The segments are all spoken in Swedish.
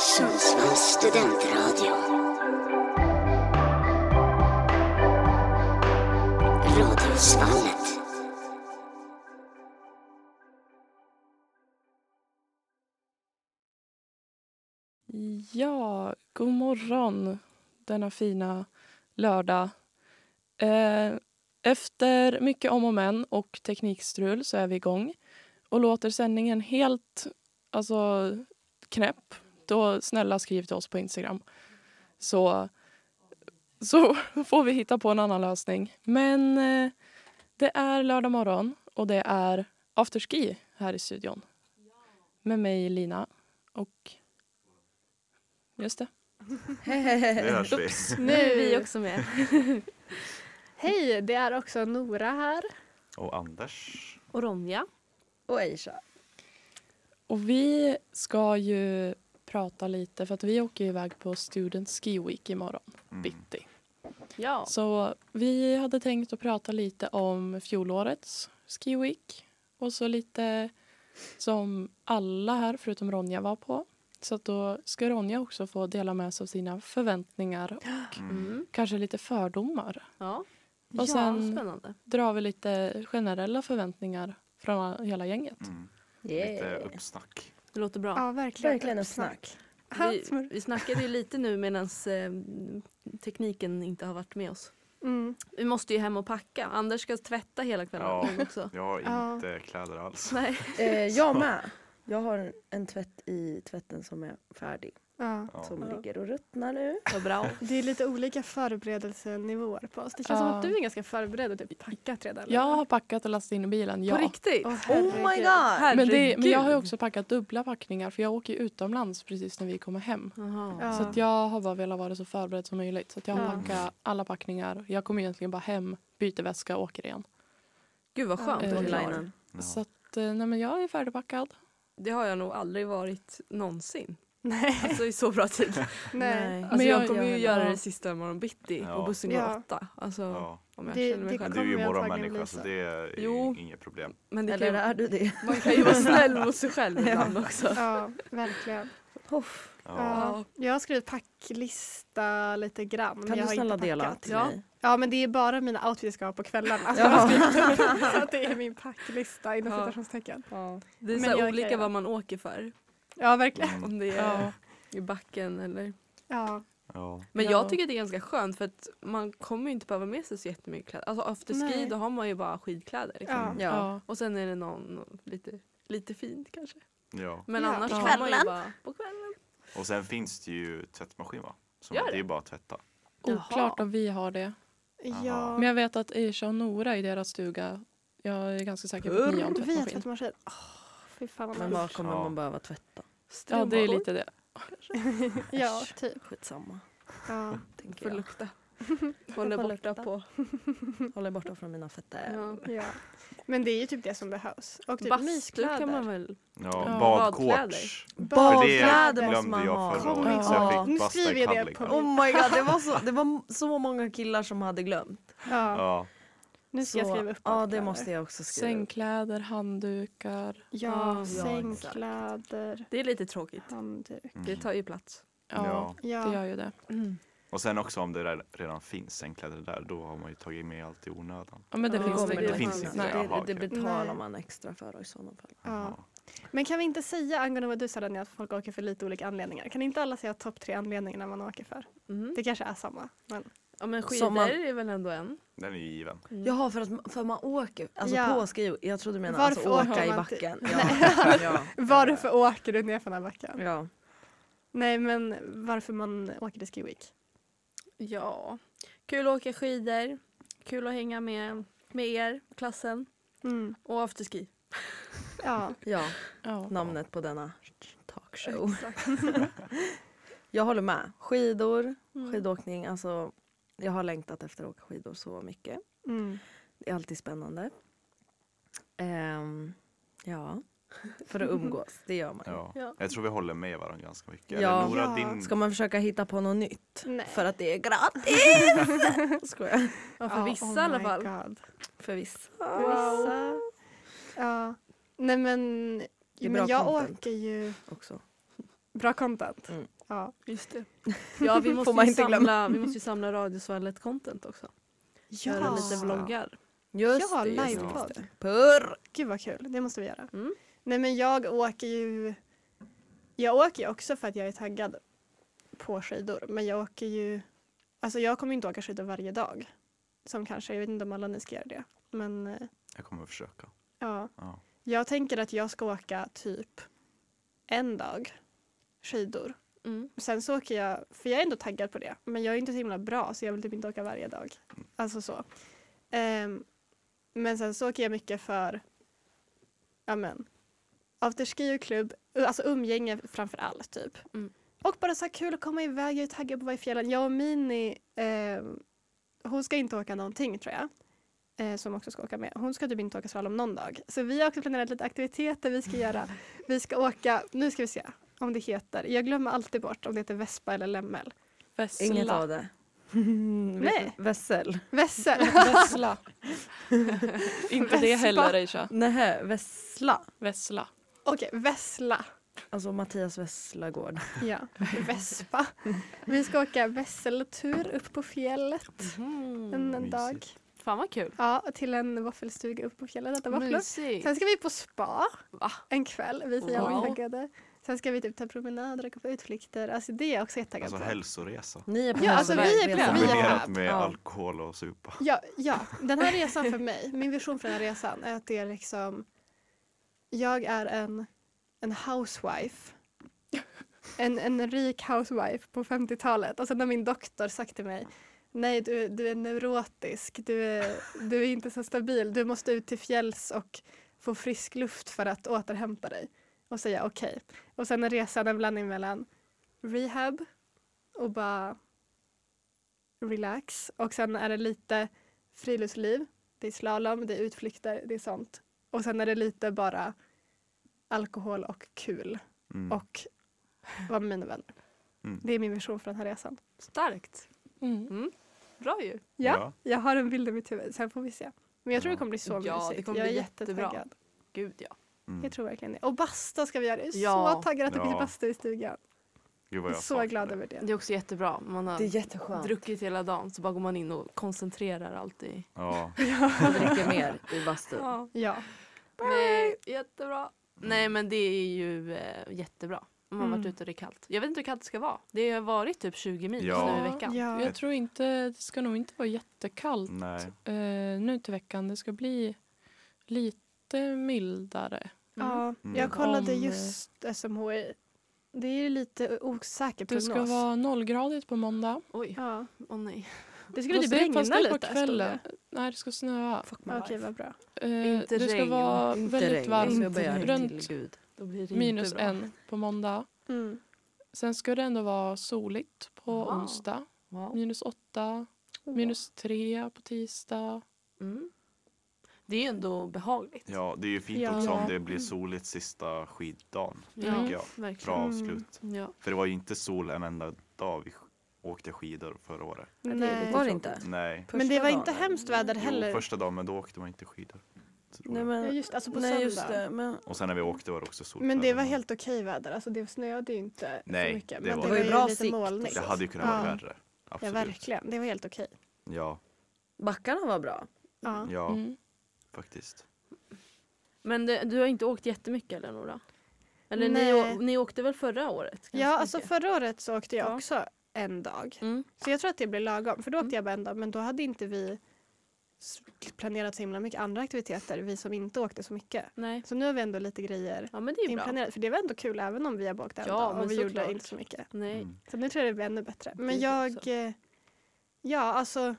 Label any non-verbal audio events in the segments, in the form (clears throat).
Sundsvalls studentradio. Radiosvallet. Ja, god morgon denna fina lördag. Eh, efter mycket om och men och teknikstrul så är vi igång. Och låter sändningen helt alltså, knäpp, då snälla skriv till oss på Instagram. Så, så (laughs) får vi hitta på en annan lösning. Men eh, det är lördag morgon och det är afterski här i studion. Med mig Lina och Just det. Det hörs vi. Nu är vi också med. (laughs) Hej, det är också Nora här. Och Anders. Och Ronja. Och Aisha. Och vi ska ju prata lite, för att vi åker iväg på Student Ski Week imorgon Mm. bitti. Ja. Så vi hade tänkt att prata lite om fjolårets Ski Week och så lite som alla här förutom Ronja var på. Så att då ska Ronja också få dela med sig av sina förväntningar och (gasps) Mm. kanske lite fördomar. Ja. Och ja, sen spännande. drar vi lite generella förväntningar från hela gänget. Mm. Yeah. Lite uppsnack. Det låter bra. Ja, verkligen. Verkligen uppsnack. Vi, vi snackade ju lite nu medan eh, tekniken inte har varit med oss. Mm. Vi måste ju hem och packa. Anders ska tvätta hela kvällen Ja. också. Jag har Ja. inte kläder alls. Nej. Eh, jag (laughs) med. Jag har en tvätt i tvätten som är färdig. Ja. Ja. Som ligger och ruttnar nu. Vad bra. Det är lite olika förberedelsenivåer på oss. Det känns Ja. som att du är ganska förberedd och typ packat redan. eller? Jag har packat och lastat in i bilen, ja. På riktigt? Oh herregud. my god! Men, det, men jag har också packat dubbla packningar för jag åker utomlands precis när vi kommer hem. Ja. Så att jag har bara velat vara så förberedd som möjligt. Så att jag har Ja. packat alla packningar. Jag kommer egentligen bara hem, byter väska och åker igen. Gud vad skönt Ja. att. Linen. Ja. Så att, eh, nej men jag är färdigpackad. Det har jag nog aldrig varit någonsin. Nej. (laughs) Alltså i så bra tid. (laughs) Nej. Alltså Men jag, jag- kommer ju jag- göra ja. det sista imorgon bitti Ja. och bussen går Ja. åtta. Alltså Ja. om jag Det- känner mig det själv. Men du är ju morgonmänniska så det är Jo. inget problem. Men det Eller kan, är du det? man kan ju vara (laughs) snäll mot sig själv ibland också. Ja, verkligen. Uff. Ja. Ja. Jag har skrivit packlista lite grann. men Kan jag du har snälla inte dela packat. till Ja. mig? Ja, men det är bara mina outfits jag ska ha på kvällarna. Alltså, Ja. så det är min packlista inom Ja. citationstecken. Det är så olika vad man åker för. Ja, verkligen. Mm. Om det är Ja. i backen eller... Ja. Ja. Men Ja. jag tycker det är ganska skönt för att man kommer ju inte behöva med sig så jättemycket kläder. Alltså afterski då har man ju bara skidkläder. Liksom. Ja. Ja. Ja. Och sen är det någon, någon lite, lite fint kanske. ja. Men annars har man ju bara på kvällen. Och sen finns det ju tvättmaskin va? Som Gör det är det? ju bara att tvätta. Oklart om vi har det. Ja. Men jag vet att Aisha och Nora i deras stuga, jag är ganska säker på att ni har en Vi har tvättmaskin. tvättmaskin. Oh, fy fan vad Men vad kommer Ja. man behöva tvätta? Ja, det är Strumpor lite det. Ja, typ. Skitsamma. Ja. Tänker Får jag. lukta. (laughs) Håller borta lukta. på. (laughs) Håller borta från mina fötter. Ja. ja. Men det är ju typ det som behövs. Och typ Bastu myskläder. kan man väl. Ja, Ja. Badkläder måste man jag ha. Kom jag Ja. Nu skriver jag det på- Oh my god, det var, så, det var så många killar som hade glömt. Ja. Nu ska jag Så, skriva upp Ja, det måste jag också skriva upp. Sängkläder, handdukar. Ja, Ja, sängkläder, Det är lite tråkigt. handduk. Mm. Det tar ju plats. Ja, Ja. det gör ju det. Och sen också om det redan finns sängkläder där, då har man ju tagit med allt i onödan. Ja, men det Ja, finns det det finns inte. Nej. Jaha, det, det betalar Nej. man extra för i sådana fall. Ja. Men kan vi inte säga angående vad du sa Daniel, att folk åker för lite olika anledningar? Kan inte alla säga topp tre anledningar man åker för? Mm. Det kanske är samma. Men... Ja men skidor man- är väl ändå en. Den är ju given. Mm. Jaha, för, att, för man åker alltså Ja. på ski. Jag trodde du menade Varför alltså åka åker i backen. (laughs) Ja. ja. Varför åker du ner för den här backen? Ja. Nej men varför man åker till Ski Week? Ja. Kul att åka skidor. Kul att hänga med, med er, klassen. Mm. Och afterski. (laughs) Ja. ja, Ja. namnet på denna talkshow. (laughs) Jag håller med. Skidor, Mm. skidåkning. Alltså, jag har längtat efter att åka skidor så mycket. Mm. Det är alltid spännande. Ehm, ja, för att umgås. Det gör man. Ja. Ja. Jag tror vi håller med varandra ganska mycket. Ja. Nora, Ja. din... Ska man försöka hitta på något nytt? Nej. För att det är gratis! (laughs) Skojar. Ja, för Ja, vissa oh i alla fall. God. För vissa. Vissa. Ja. Nej men, men jag content. åker ju Också. Bra content. Mm. Ja. Just det. (laughs) Ja, vi Får måste, man ju inte glömma. samla, vi måste ju samla Radiosvallet content också. Göra lite vloggar. Just Ja, det, just det, livepodd. det. Purr! Gud vad kul, det måste vi göra. Mm. Nej men jag åker ju Jag åker ju också för att jag är taggad på skidor men jag åker ju Alltså jag kommer inte åka skidor varje dag. Som kanske, jag vet inte om alla ni ska göra det. Men eh, Jag kommer att försöka. ja. Ja. Jag tänker att jag ska åka typ en dag skidor. Mm. Sen så åker jag, för jag är ändå taggad på det, men jag är inte så himla bra så jag vill typ inte åka varje dag. Alltså så. Ehm, men sen så åker jag mycket för, ja men, afterski och klubb, alltså umgänge framför allt typ. Mm. Och bara så här kul att komma iväg, jag är taggad på att vara i fjällen. Jag och Mini, ehm, hon ska inte åka någonting tror jag. Eh, som också ska åka med. Hon ska typ inte åka slalom någon dag. Så vi har också planerat lite aktiviteter vi ska göra. (laughs) Vi ska åka, nu ska vi se om det heter, jag glömmer alltid bort om det heter Vespa eller Lämmel. Vessla. Inget av det. (laughs) Nej. (laughs) Vässel. Vässel. (laughs) Vessla. Inte det heller Aisha. Nähä, Vessla. Vessla. Okej, Vessla. Alltså Mattias Vesslagård. Ja, Vespa. Vi ska åka vesseltur upp på fjället Mm. en, en dag. Fan vad kul. Ja, till en våffelstuga uppe på fjället. Sen ska vi på spa Va? en kväll. Vi jävla Wow. Sen ska vi typ ta promenader och gå på utflykter. Alltså det är jag också jättetaggad Alltså på. hälsoresa. Ni är på Ja, alltså, vi är på-. Kombinerat med Ja. alkohol och supa. Ja, ja, den här resan för mig, min vision för den här resan är att det är liksom Jag är en, en housewife en, en rik housewife på 50-talet och sen har min doktor sagt till mig Nej, du, du är neurotisk, du är, du är inte så stabil, du måste ut till fjälls och få frisk luft för att återhämta dig. Och säga okej. Och sen är resan en blandning mellan rehab och bara relax. Och sen är det lite friluftsliv, det är slalom, det är utflykter, det är sånt. Och sen är det lite bara alkohol och kul Mm. och vara med mina vänner. Mm. Det är min vision för den här resan. Starkt. Mm. Mm. Bra ju. Ja, jag har en bild i mitt huvud, sen får vi se. Men jag tror Ja. det kommer bli så Ja, det mysigt. kommer jag är bli jättebra. jättetaggad. Gud ja. Mm. Jag tror verkligen det. Och basta ska vi göra. Jag är Ja. så taggad att det Ja. finns bastu i stugan. Gud vad Jag så glad det. över det. Det är också jättebra. Man har Det är jätteskönt. druckit hela dagen så bara går man in och koncentrerar alltid. Ja. Och dricker mer i bastun. Ja. Ja. Nej, jättebra. Nej men det är ju eh, jättebra. Om man har varit Mm. ute och det är kallt. Jag vet inte hur kallt det ska vara. Det har varit typ 20 minus Ja. nu i veckan. Ja. Jag tror inte, det ska nog inte vara jättekallt Nej. eh, nu till veckan. Det ska bli lite mildare. Ja. Mm. Jag kollade Om, eh, just SMHI. Det är lite osäker Det prognos. ska vara nollgradigt på måndag. Oj, Ja. åh nej. Det skulle typ det- regna det lite. på kvällen. det. Nej, det ska snöa. Fuck my Okej, vad bra. Eh, Inte det ska regn. vara Inte väldigt regn. Varmt. runt Gud. Då blir det Minus bra. en på måndag. Mm. Sen ska det ändå vara soligt på Wow. onsdag. Wow. Minus åtta. Minus tre på tisdag. Mm. Det är ju ändå behagligt. Ja, det är ju fint Ja. också om det blir soligt sista skiddagen. Ja, tycker jag. Bra verkligen. avslut. Ja. För det var ju inte sol en enda dag vi åkte skidor förra året. det Nej. lite Var det inte? Nej. Men det var inte dagen. hemskt väder Jo, heller. första dagen men då åkte man inte skidor. Nej, men, Ja, just, alltså på nej just det. Men Och sen när vi åkte var det också sol. Men det var helt okej väder. Alltså det snöade ju inte Nej, så mycket. det Men var- det Det var ju bra sikt. molnigt. Det hade ju kunnat vara Ja. värre. Ja, Absolut. verkligen. Det var helt okej. Ja, backarna var bra. Ja. ja Mm. Faktiskt. Men det, du har inte åkt jättemycket eller Nora? Eller ni, ni åkte väl förra året? Ja, alltså mycket? förra året så åkte jag Ja. också en dag. Mm. Så jag tror att det blir lagom. För då åkte Mm. jag bara en dag. Men då hade inte vi planerat så himla mycket andra aktiviteter. Vi som inte åkte så mycket. Nej. Så nu har vi ändå lite grejer Ja men det är ju bra. inplanerat. För det var ändå kul även om vi har åkt en Ja, dag. Och vi gjorde såklart. inte så mycket. Nej. Mm. Så nu tror jag det blir ännu bättre. Men jag... också. eh, Ja, alltså.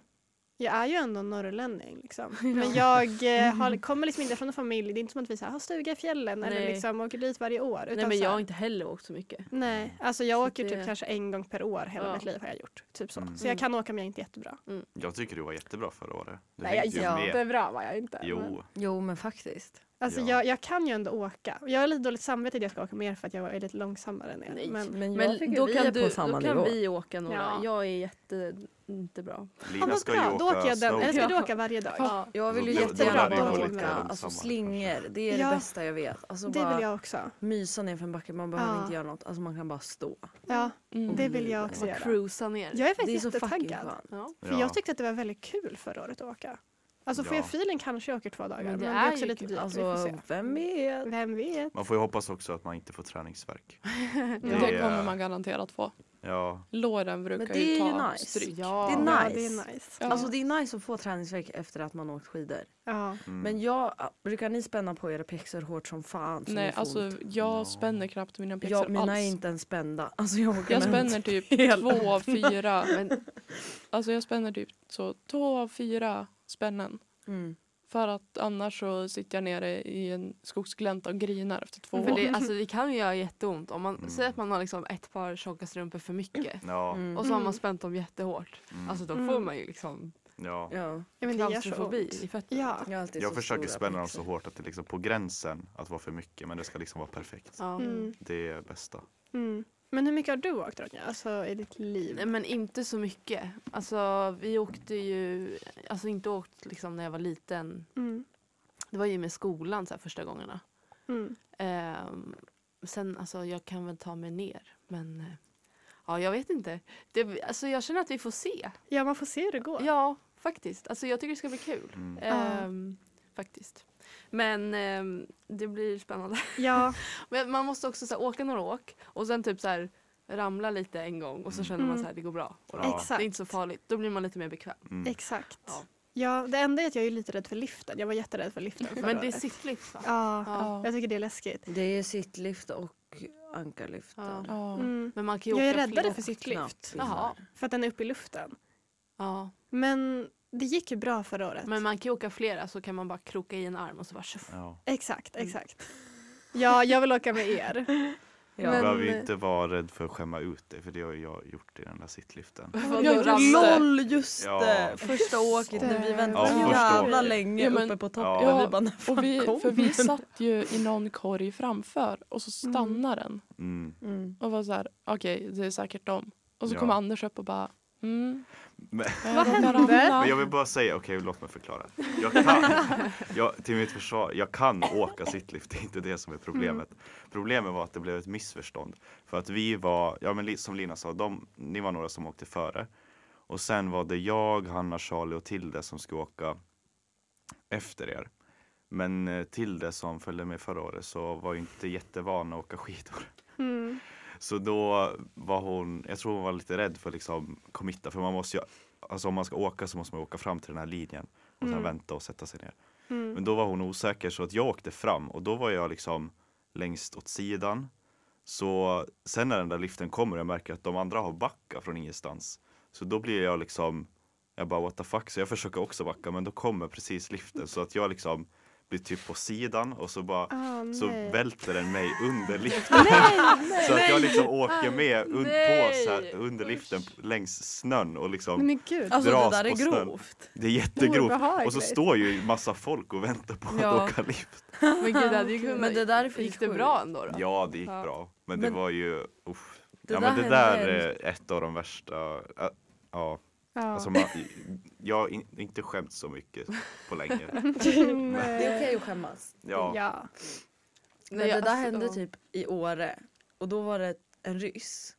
Jag är ju ändå norrlänning liksom. (laughs) Men jag eh, har, kommer liksom inte från en familj. Det är inte som att vi så här, har stuga i fjällen eller Nej. liksom åker dit varje år. Utan Nej men jag har inte heller åkt så mycket. Nej, alltså jag Så åker det- typ kanske en gång per år hela Ja. mitt liv har jag gjort. Typ så. Mm. Så jag kan åka men jag är inte jättebra. Jag tycker du var jättebra förra året. Du Nej, jag jättebra var jag inte. men- Jo, Jo men faktiskt. Alltså Ja. jag, jag kan ju ändå åka. Jag har lite dåligt samvete att jag ska åka mer för att jag är lite långsammare än er. Nej. Men, Men Men då kan, du, på samma då kan nivå. vi åka några. Ja. Jag är jätte, inte bra. Lina ska ju bra, då åker åka jag den. Eller ska du åka varje dag? Ja. Jag vill ju jättegärna bara åka alltså, slingor. Det är Ja. det bästa jag vet. Alltså, Det vill jag också. mysa ner för en backe. Man behöver Ja. inte göra något. Alltså, man kan bara stå. Ja, Mm. det vill jag också göra. cruisa ner. Jag är Det är faktiskt jättetaggad. För Ja. jag tyckte att det var väldigt kul förra året att åka. Alltså får Ja. jag feeling kanske jag åker två dagar. Men Men det det är, är också ju lite dyrt. Alltså, vem vet? Vem vet? Man får ju hoppas också att man inte får träningsvärk. (laughs) Det Det- kommer man garanterat få. Ja, Låren brukar Men det ju är ju ta nice. stryk. Ja. Det är Ja, nice. det är nice. Ja. Alltså det är nice att få träningsvärk efter att man åkt skidor. Ja. mm. Men jag, brukar ni spänna på era pexor hårt som fan? så Nej, alltså jag Ja. spänner knappt mina pjäxor jag, mina alls. är inte ens spända. Alltså jag Jag spänner typ hela- två av fyra. (laughs) Men, Alltså jag spänner typ så två av fyra spännen. Mm. För att annars så sitter jag nere i en skogsglänta och grinar efter två för år. det, alltså, det kan ju göra jätteont. Om man Mm. säger att man har liksom ett par tjocka strumpor för mycket ja, Mm. och så har man Mm. spänt dem jättehårt. mm, Alltså då Mm. får man ju liksom ja. Ja. Ja, men det gör så klaustrofobi ont. i fötterna. Ja. Jag, Jag försöker spänna dem så hårt att det är liksom på gränsen att vara för mycket men det ska liksom vara perfekt. Ja. Mm. Det är bästa. Mm. Men hur mycket har du åkt Ronja? Alltså i ditt liv? Nej, men inte så mycket. Alltså vi åkte ju, alltså inte åkt liksom när jag var liten. Mm. Det var ju med skolan så här, första gångerna. Mm. Ehm, sen alltså jag kan väl ta mig ner. Men eh, ja, jag vet inte. Det, alltså jag känner att vi får se. Ja, man får se hur det går. Ja, faktiskt. Alltså jag tycker det ska bli kul. Mm. Ehm, Faktiskt. Men ehm, det blir spännande. Ja, (laughs) Men man måste också så här, åka några åk och sen typ så här, ramla lite en gång och så känner man Mm. så här det går bra. Och Ja. exakt. Det är inte så farligt. Då blir man lite mer bekväm. Mm. Exakt. Ja. Ja, det enda är att jag är lite rädd för liften. Jag var jätterädd för liften Men det är sittlift va? Ja, Ja. jag tycker det är läskigt. Det är sittlift och ankarlyften. Ja. Ja. Mm. Men man kan ju Jag är räddare för sittlift. För att den är uppe i luften. Ja. Men det gick ju bra förra året. Men man kan ju åka flera så kan man bara kroka i en arm och så bara tjoff. Ja. Exakt, Mm. exakt. Ja, jag vill åka med er. (laughs) Ja. Du Men- behöver ju inte vara rädd för att skämma ut dig för det har ju jag gjort i den där sittliften. Ramlar? LOL just Ja. det! Första åket när vi väntade Ja, så första jävla länge Ja, men- uppe på toppen. Ja. Vi bara, när fan Och vi, kommer för vi satt ju i någon korg framför och så stannar den Mm. Mm. och var så här, okej det är säkert dem. Och så Ja. kom Anders upp och bara, mm. Men, jag Vad hände? ramla." men jag vill bara säga, okej låt mig förklara. Jag kan, jag, till mitt försvar, jag kan åka sittlift, det är inte det som är problemet. Problemet var att det blev ett missförstånd. För att vi var, ja men som Lina sa, de, ni var några som åkte före. Och sen var det jag, Hanna, Charlie och Tilde som skulle åka efter er. Men eh, Tilde som följde med förra året så var ju inte jättevan att åka skidor. Mm. Så då var hon, jag tror hon var lite rädd för liksom committa för man måste ju, alltså om man ska åka så måste man åka fram till den här linjen och sen Mm. vänta och sätta sig ner. Mm. Men då var hon osäker så att jag åkte fram och då var jag liksom längst åt sidan. Så sen när den där liften kommer och jag märker att de andra har backat från ingenstans. Så då blir jag liksom, jag bara what the fuck, så jag försöker också backa men då kommer precis liften så att jag liksom blir typ på sidan och så bara Ah, så nej. välter den mig under (laughs) liften. (laughs) så att jag liksom åker med un- på Nej. så här, under liften längs snön och liksom Men gud. Alltså det där är på snön. grovt. det är jättegrovt. Obehagligt. Och så står ju massa folk och väntar på att Ja. åka lift. (laughs) Men gud det hade ju. Men det där är Gick det bra ändå då? Ja, det gick Ja. bra. Men, Men- det var ju, uff. Det Ja där men det där är ett av de värsta, äh, ja. Ja. Alltså man, jag har in, inte skämt så mycket på länge. (laughs) Det är okej att skämmas. Ja, ja. Men Nej, det där alltså, hände ja. typ i Åre och då var det en ryss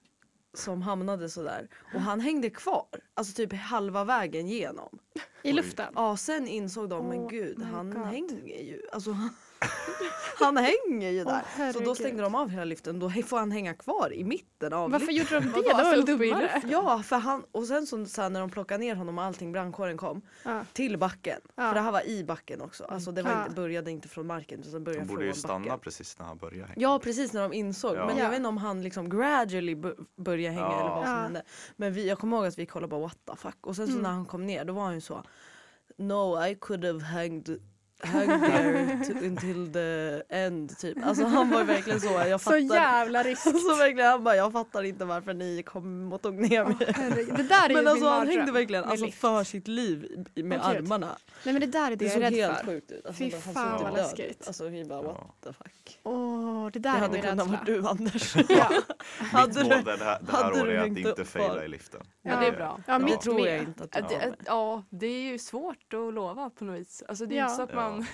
som hamnade sådär och han hängde kvar, alltså typ halva vägen genom. I luften. Ja sen insåg de, men gud han God. hänger ju. Alltså, (laughs) han, hänger ju där. så herregud. då stängde de av hela liften, då får han hänga kvar i mitten av Varför liften. gjorde de det? Vadå, Det var väl alltså, uppe i dummare? Ja, för han, och sen så, så här, när de plockade ner honom och allting, brandkåren kom Ja. till backen. Ja. För det här var i backen också. Alltså det inte, började inte från marken utan började de från borde ju stanna backen. precis när han började hänga. Ja precis när de insåg. Ja. Men Ja. jag vet inte om han liksom gradually började hänga Ja. eller vad som Ja. hände. Men vi, jag kommer ihåg att vi kollade bara what the fuck. Och sen så Mm. när han kom ner då var han ju så No I could have hanged to, until the end typ. Alltså han var ju verkligen så. Jag Så fattar. jävla (laughs) risk. Alltså verkligen han bara jag fattar inte varför ni kom och tog ner mig. Herregud, Det där är ju Men alltså min han hängde verkligen alltså, lift. för sitt liv med gud. armarna. Nej men det där är det, Det jag såg är rädd helt för. sjukt ut. Alltså, Fy såg fan, typ vad död läskigt. ut. Alltså vi bara Ja. what the fuck. Åh, det Det där är hade min kunnat rädsla. vara du Anders. (laughs) Ja. Hade Mitt mål det här, det här hade året är att inte faila i liften. Ja, det är bra. Ja, Ja. Det mitt tror jag med. inte att Ja, du det, ja, det är ju svårt att lova på något vis. Alltså det är Ja. inte så att man... Ja.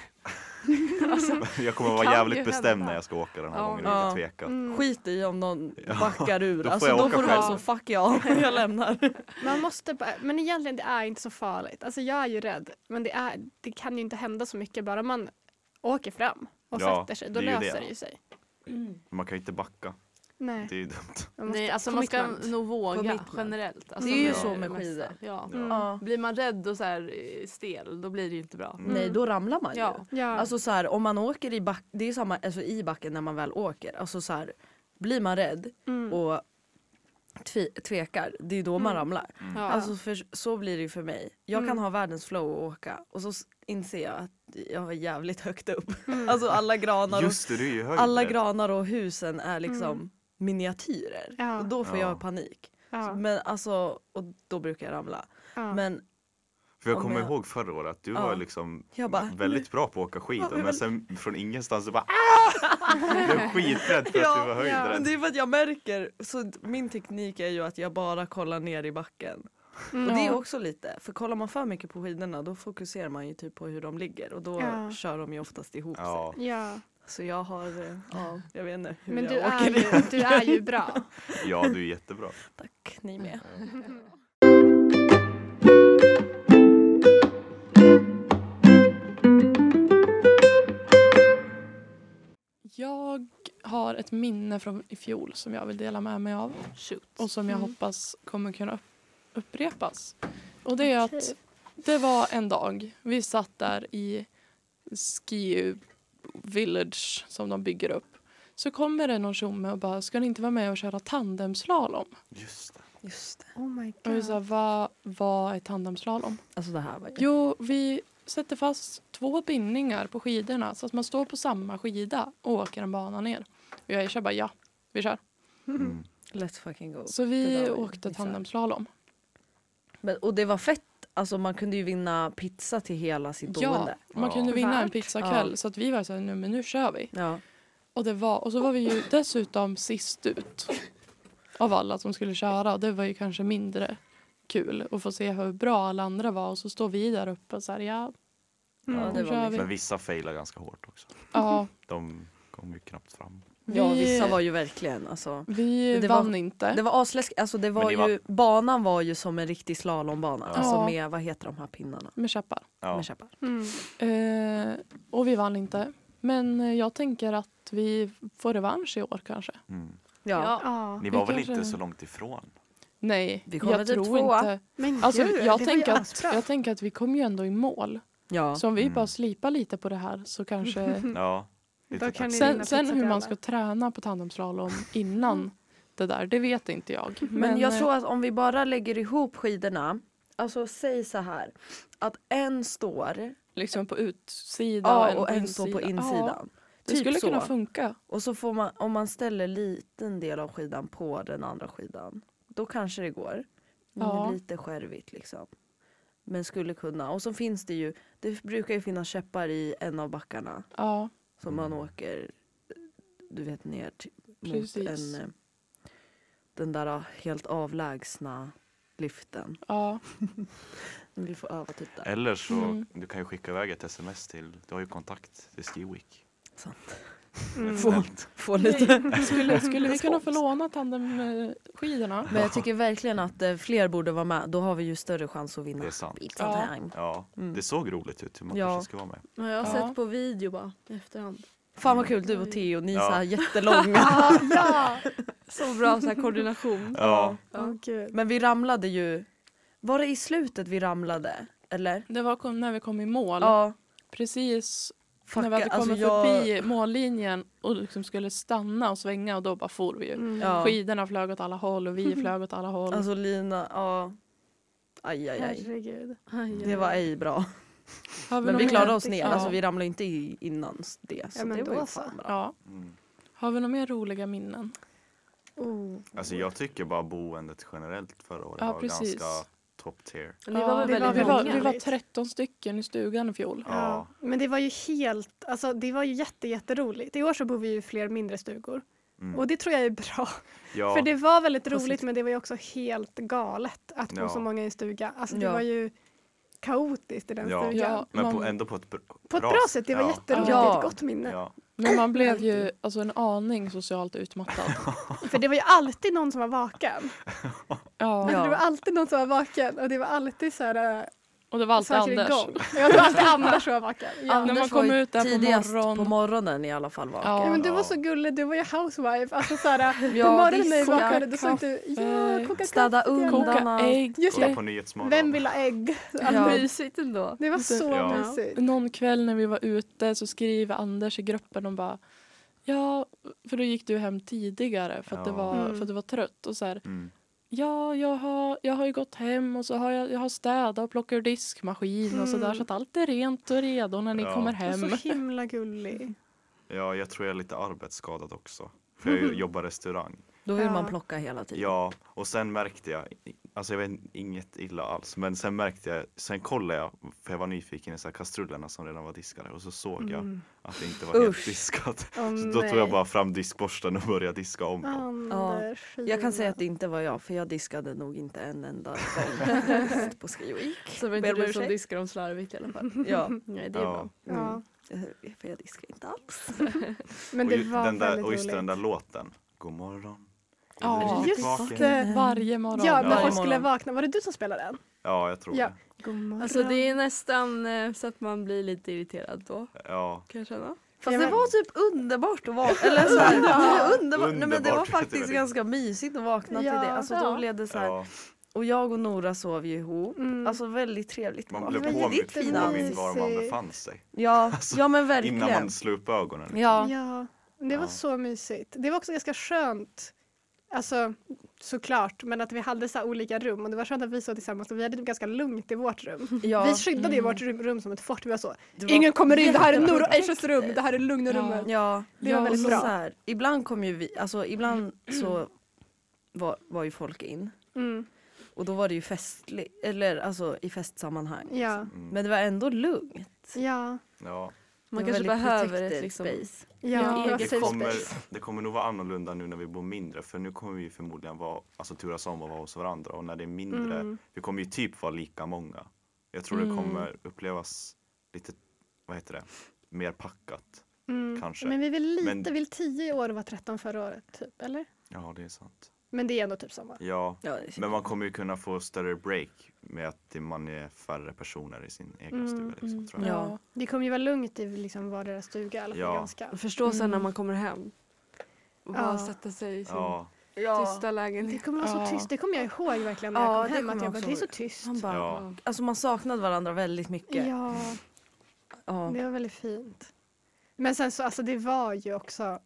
(laughs) alltså, Jag kommer vara kan jävligt bestämd när jag ska åka den här Ja. gången Ja. inte tveka. Mm. Skit i om någon (laughs) backar ur. Då får alltså, jag då åka får du vara själv. så fuck ja, (laughs) jag lämnar. Man måste bara, men egentligen det är inte så farligt. Alltså jag är ju rädd. Men det, är, det kan ju inte hända så mycket bara man åker fram och Ja, sätter sig. Då det löser det. det ju sig. Man kan ju inte backa. Nej. Det är ju dumt. Man måste, nej, alltså man ska nog våga Commitment. generellt. Alltså, Det är ju med så med skidor. Ja. Mm. Ja. Blir man rädd och så här eh, stel, då blir det ju inte bra. Mm. Nej då ramlar man ju. Ja. Ja. Alltså så här, om man åker i backen, det är ju samma alltså, i backen när man väl åker. Alltså så här, blir man rädd mm. och tve, tvekar, det är ju då man Mm. ramlar. Ja. Alltså för, så blir det ju för mig. Jag kan Mm. ha världens flow och åka och så inser jag att jag är jävligt högt upp. Mm. (laughs) Alltså alla granar och, Just det, ju höjdrädd. alla granar och husen är liksom Mm. Miniatyrer. Ja. Och då får Ja. jag panik. ja. Men alltså, och då brukar jag ramla. ja. Men För jag Om kommer jag- ihåg förra året att du Ja. var liksom bara, väldigt bra på att åka skidor Ja, men- men sen från ingenstans så bara ah! (laughs) Du blev skiträdd för att Ja, du var men höjdrädd. det är för att jag märker, så min teknik är ju att jag bara kollar ner i backen. Mm. Och det är också lite, för kollar man för mycket på skidorna då fokuserar man ju typ på hur de ligger och då Ja. kör de ju oftast ihop Ja. sig. ja. Så jag har, eh, ja jag vet inte hur Men jag du är, åker. ju, du är ju bra. (laughs) ja, du är jättebra. Tack, ni med. Jag har ett minne från i fjol som jag vill dela med mig av Shoot. och som jag Mm. hoppas kommer kunna upp- upprepas. Och det är Okej. att det var en dag vi satt där i Ski Village som de bygger upp. Så kommer det någon tjomme och bara, ska ni inte vara med och köra tandemslalom? Just det. Just det. Oh my Och vi sa, god. vad, vad är tandemslalom? Alltså det här var ju... Jo, vi sätter fast två bindningar på skidorna så att man står på samma skida och åker en bana ner. Och jag kör bara ja, vi kör. Mm. Let's fucking go. Så vi åkte tandemslalom. Men, och det var fett, alltså man kunde ju vinna pizza till hela sitt Ja, boende. man Ja. kunde vinna en pizzakväll Ja. så att vi var så här, nu, men nu kör vi. Ja. Och, det var, och så var vi ju dessutom sist ut av alla som skulle köra och det var ju kanske mindre kul att få se hur bra alla andra var och så står vi där uppe och så här, ja, Mm. Ja, det var vi. Men vissa failar ganska hårt också. Ja, De kom ju knappt fram. Ja, vi, vissa var ju verkligen alltså. vi det var- vann inte. Det var asläskigt, alltså det var ni var- ju, banan var ju som en riktig slalombana. Ja. Alltså Ja. med, vad heter de här pinnarna? med käppar. Ja. Med käppar. Mm. Eh, och vi vann inte. Men eh, jag tänker att vi får revansch i år kanske. Mm. Ja. Ja. Ja. Ni Vi var väl kanske- inte så långt ifrån? Nej, Vi jag tror tvåa. inte. Men Alltså, gud, jag, det var tänker att, jag tänker att vi kommer ju ändå i mål. ja. Så om vi Mm. bara slipar lite på det här så kanske... (laughs) Ja. Sen sen hur man ska träna på tandemslalom (laughs) innan det där, det vet inte jag. Men, jag eh, tror att om vi bara lägger ihop skidorna, alltså säg så här. Att en står Liksom på utsida ja, och på en står på insida. Ja, insidan. det Typ skulle så. kunna funka. Och så får man, om man ställer liten del av skidan på den andra skidan. Då kanske det går. Men Ja. lite skärvigt liksom. Men skulle kunna. Och så finns det ju, det brukar ju finnas käppar i en av backarna. Ja, Som man åker, du vet ner till, mot Precis. en, eh, den där ah, helt avlägsna liften. ja. (laughs) Vi får öva typ där. Eller så, Mm. du kan ju skicka iväg ett sms till, du har ju kontakt till Ski Week. Mm. Få, få lite. Skulle, skulle vi (laughs) kunna få låna tandemskidorna? Men jag tycker verkligen att eh, fler borde vara med. Då har vi ju större chans att vinna. Det är sant. Pizzatang. Ja, Mm. det såg roligt ut hur man Ja. kanske ska vara med. Ja, jag har Ja. sett på video bara i efterhand. Fan vad kul du och Theo, ni är Ja. så här jättelånga. (laughs) Ja, (laughs) ja. Så bra så här, koordination. Ja, gud. Men vi ramlade ju, var det i slutet vi ramlade? Eller? Det var när vi kom i mål. Ja. Precis Fuck, när vi hade alltså kommit jag- förbi mållinjen och liksom skulle stanna och svänga och då bara for vi ju. Mm. Ja. Skidorna flög åt alla håll och vi flög åt alla håll. Alltså Lina, ja. Aj aj aj. Herregud. Det var ej bra. Har Men vi klarade oss ner, Ja. alltså vi ramlade inte i innan det. Så Ja, men det var då ju fan bra. Ja. Mm. Har vi några mer roliga minnen? Oh. Alltså jag tycker bara boendet generellt förra året Ja, var precis. ganska top tier. Ni var väl var vi, var, vi var 13 stycken i stugan i fjol. Ja. Ja. Men det var ju helt, alltså det var ju jätte, jätteroligt. I år så bor vi ju fler mindre stugor. Mm. Och det tror jag är bra. Ja, För det var väldigt roligt men det var ju också helt galet att bo Ja. så många i en stuga. Alltså det Ja. var ju kaotiskt i den Ja. stugan. Ja, men på, ändå på ett br- På ett bra sätt, det var ja. jätteroligt. Ja. Ett gott minne. Men man blev ju alltså, en aning socialt utmattad. (laughs) För det var ju alltid någon som var vaken. Ja. Alltså, det var alltid någon som var vaken och det var alltid så här, äh, Och det var alltid Anders. Ja, det var alltid (laughs) Anders var vaken. Ja. När man Anders kom ut där på tidigast morgon. på morgonen i alla fall vaken. Ja. Ja, men du var Ja. så gullig, du var ju housewife. Alltså så här, på Ja, morgonen när vi vaknade då såg du ja, koka städa undan. Koka allt. ägg. Just det. på Nyhetsmorgon. Vem vill ha ägg? Ja. Mysigt ändå. Det var så Ja. mysigt. Någon kväll när vi var ute så skriver Anders i gruppen och bara Ja, för då gick du hem tidigare för att, det Ja. var, Mm. för att du var trött. Och så här, Mm. Ja, jag har, jag har ju gått hem och så har jag, jag har städat och plockat ur diskmaskin och så där Mm. så att allt är rent och redo när ni Ja. kommer hem. så himla gullig. Ja, jag tror jag är lite arbetsskadad också. För jag jobbar restaurang. Då vill Ja. man plocka hela tiden. Ja, och sen märkte jag, alltså jag vet inget illa alls, men sen märkte jag, sen kollade jag, för jag var nyfiken i så här kastrullerna som redan var diskade och så såg jag Mm. att det inte var helt Usch. diskat. Åh, Så då tog jag bara fram diskborsten och började diska om dem. Anders, Jag kan säga att det inte var jag för jag diskade nog inte en enda gång (laughs) på skrivik. Så det var inte du som diskar dem slarvigt i alla fall. (laughs) Ja, (laughs) Nej, det är Ja. bra. Ja, mm. för jag diskar inte alls. men och, det ju- var den där, och just roligt. den där låten, God morgon. Ja, just vaken? det. Varje morgon. Ja, när folk skulle vakna. Var det du som spelade den? Ja, jag tror Ja. det. Alltså det är nästan eh, så att man blir lite irriterad då. Ja, Kan jag känna. Fast det var typ underbart att vakna. Eller så här, det var underbart. Nej, men det var Underbart, faktiskt ganska mysigt att vakna Ja, till det. Alltså, då blev det så här. ja. Och jag och Nora sov ju ihop. Mm. Alltså väldigt trevligt. Man att blev påmind, påmind var man befann sig. Ja, (laughs) Alltså, ja men verkligen. Innan man slog upp ögonen. Ja. Ja, det var Ja. så mysigt. Det var också ganska skönt. Alltså såklart, men att vi hade så här olika rum och det var skönt att vi sov tillsammans och vi hade det ganska lugnt i vårt rum. (laughs) ja. Vi skyddade ju Mm. vårt rum, rum som ett fort. Vi var så, var ingen kommer in, det här är Nor och. Aishas rum, det här är lugna Ja. rummet. Ja, Det var och väldigt så bra. Så här, ibland kom ju vi, alltså ibland så var, var ju folk in. Mm, Och då var det ju festligt, eller alltså i festsammanhang. ja, Mm. Men det var ändå lugnt. ja, Ja. Man kanske behöver ett liksom, space. ja. Ja, det kommer, space. det kommer nog vara annorlunda nu när vi bor mindre för nu kommer vi förmodligen vara, alltså turas om att vara hos varandra och när det är mindre, Mm. vi kommer ju typ vara lika många. Jag tror Mm. det kommer upplevas lite, vad heter det, mer packat. Mm. Kanske. Men vi vill lite, Men- vill 10 år och var 13 förra året, typ, eller? Ja, det är sant. Men det är ändå typ samma. Ja, Ja, det men man kommer ju kunna få större break med att det- man är färre personer i sin egen Mm, stuga. Liksom, Mm. tror jag. Ja. Det kommer ju vara lugnt i liksom vardera stuga i alla fall Ja. ganska. Förstå sen Mm. när man kommer hem. Och bara Ja. sätta sig i sin Ja, tysta Det lägenhet. kommer vara så tyst, det kommer jag ihåg verkligen när Ja, jag kom det hem. Att jag bara, det är så tyst. Man bara, Ja. Alltså man saknade varandra väldigt mycket. Ja, Ja. det var väldigt fint. Men sen så, alltså det var ju också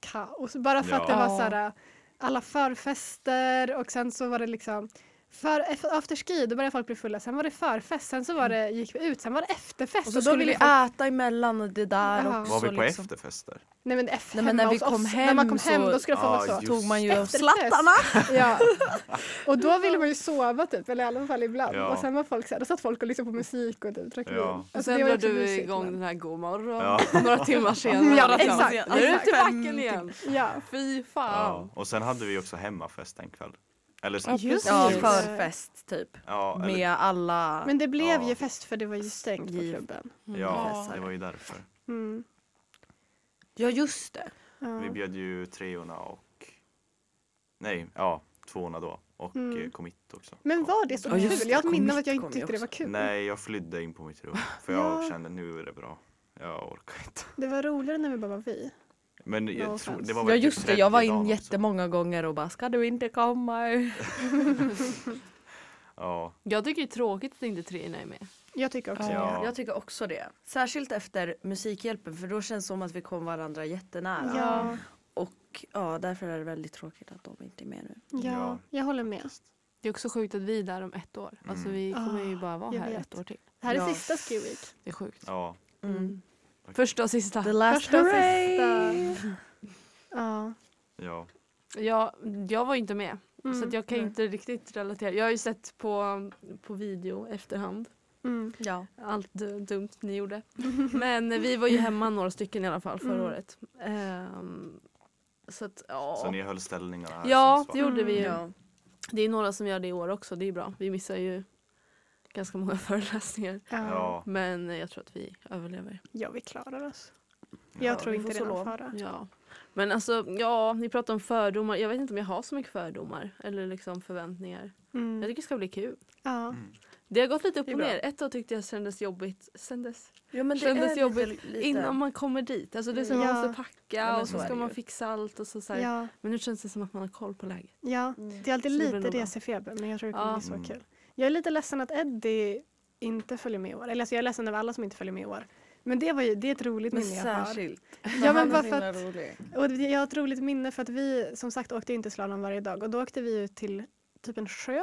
kaos. Bara för att det var så här, alla förfester och sen så var det liksom för efter afterski då började folk bli fulla, sen var det förfest, sen så var det, gick vi ut, sen var det efterfest. Och så då skulle ville vi folk- äta emellan och det där Ja. också. var vi på liksom. efterfester? Nej men, efter, Nej, men när vi kom oss, när man kom hem hem så- då skulle folk Ah, så. Tog man ju av slattarna. Ja. (laughs) Och då ville man ju sova typ, eller i alla fall ibland. Ja. Och sen var folk så här, då satt folk och lyssnade på musik och typ drack Ja. vin. Och Alltså, sen också du mysigt, igång men- den här god morgon Ja. (laughs) några timmar senare. Ja, exakt, Nu är det exakt. till backen igen. Ja. Fy fan. Ja. Och sen hade vi också hemmafest en kväll. Eller, Ja, Just Ja, det. förfest typ. ja, eller, Med alla. Men det blev Ja. ju fest för det var ju stängt på klubben. ja, Ja. det var ju därför. Mm. Ja just det. Ja. Vi bjöd ju treorna och Nej, ja, tvåorna då. Och Mm. mm. commit också. Men var det så Ja, kul? Jag har ett minne av att jag inte tyckte det var kul. Nej, jag flydde in på mitt rum. För jag Ja. kände nu är det bra. Jag orkar inte. Det var roligare när vi bara var vi. Men No jag tror, offense. det var Ja väl typ just det, jag var in också. jättemånga gånger och bara ska du inte komma? (laughs) Ja, Jag tycker det är tråkigt att inte treorna är med. Jag tycker också Ja. det. Jag tycker också det. Särskilt efter Musikhjälpen för då känns det som att vi kom varandra jättenära. Ja, Och ja, därför är det väldigt tråkigt att de inte är med nu. ja, Ja. jag håller med. Det är också sjukt att vi är där om ett år. Alltså vi kommer ju Ah, bara vara jag här vet. ett år till. Det här är Ja. sista Ski Week. Det är sjukt. Ja. Mm. Första och sista. The last Första och sista. Ja. Ja. Jag, jag var inte med. Mm. Så att jag kan inte riktigt relatera. Jag har ju sett på, på video efterhand. Mm. Ja. Allt du- dumt ni gjorde. (laughs) Men vi var ju hemma några stycken i alla fall förra Mm. året. Ehm, så att ja. Så ni höll ställningarna här Ja, det gjorde vi ju. ja. Det är några som gör det i år också. Det är bra. Vi missar ju ganska många (laughs) föreläsningar. Ja. Ja. Men jag tror att vi överlever. ja, vi klarar oss. Ja, Jag tror vi inte det så är någon lov. fara. Ja. Men alltså, ja, ni pratar om fördomar. Jag vet inte om jag har så mycket fördomar eller liksom förväntningar. Jag Mm. tycker det ska bli kul. Ja. Mm. Det har gått lite upp och ner. Ett tag tyckte jag kändes jobbigt. Kändes Jo men det Kändes är jobbigt lite, lite. innan man kommer dit. Alltså det är som Ja. man måste packa Ja, och så så ska man ju. fixa allt och så, så här. Ja. Men nu känns det som att man har koll på läget. ja, Mm. det är alltid Så lite resefeber men jag tror det kommer Ja. bli så Mm. kul. Jag är lite ledsen att Eddie inte följer med i år. Eller alltså jag är ledsen över alla som inte följer med i år. Men det, var ju, det är ett roligt Men minne jag har. särskilt. Ja, men (laughs) bara för att-. Och jag har ett roligt minne för att vi som sagt åkte inte slalom varje dag och då åkte vi ut till typ en sjö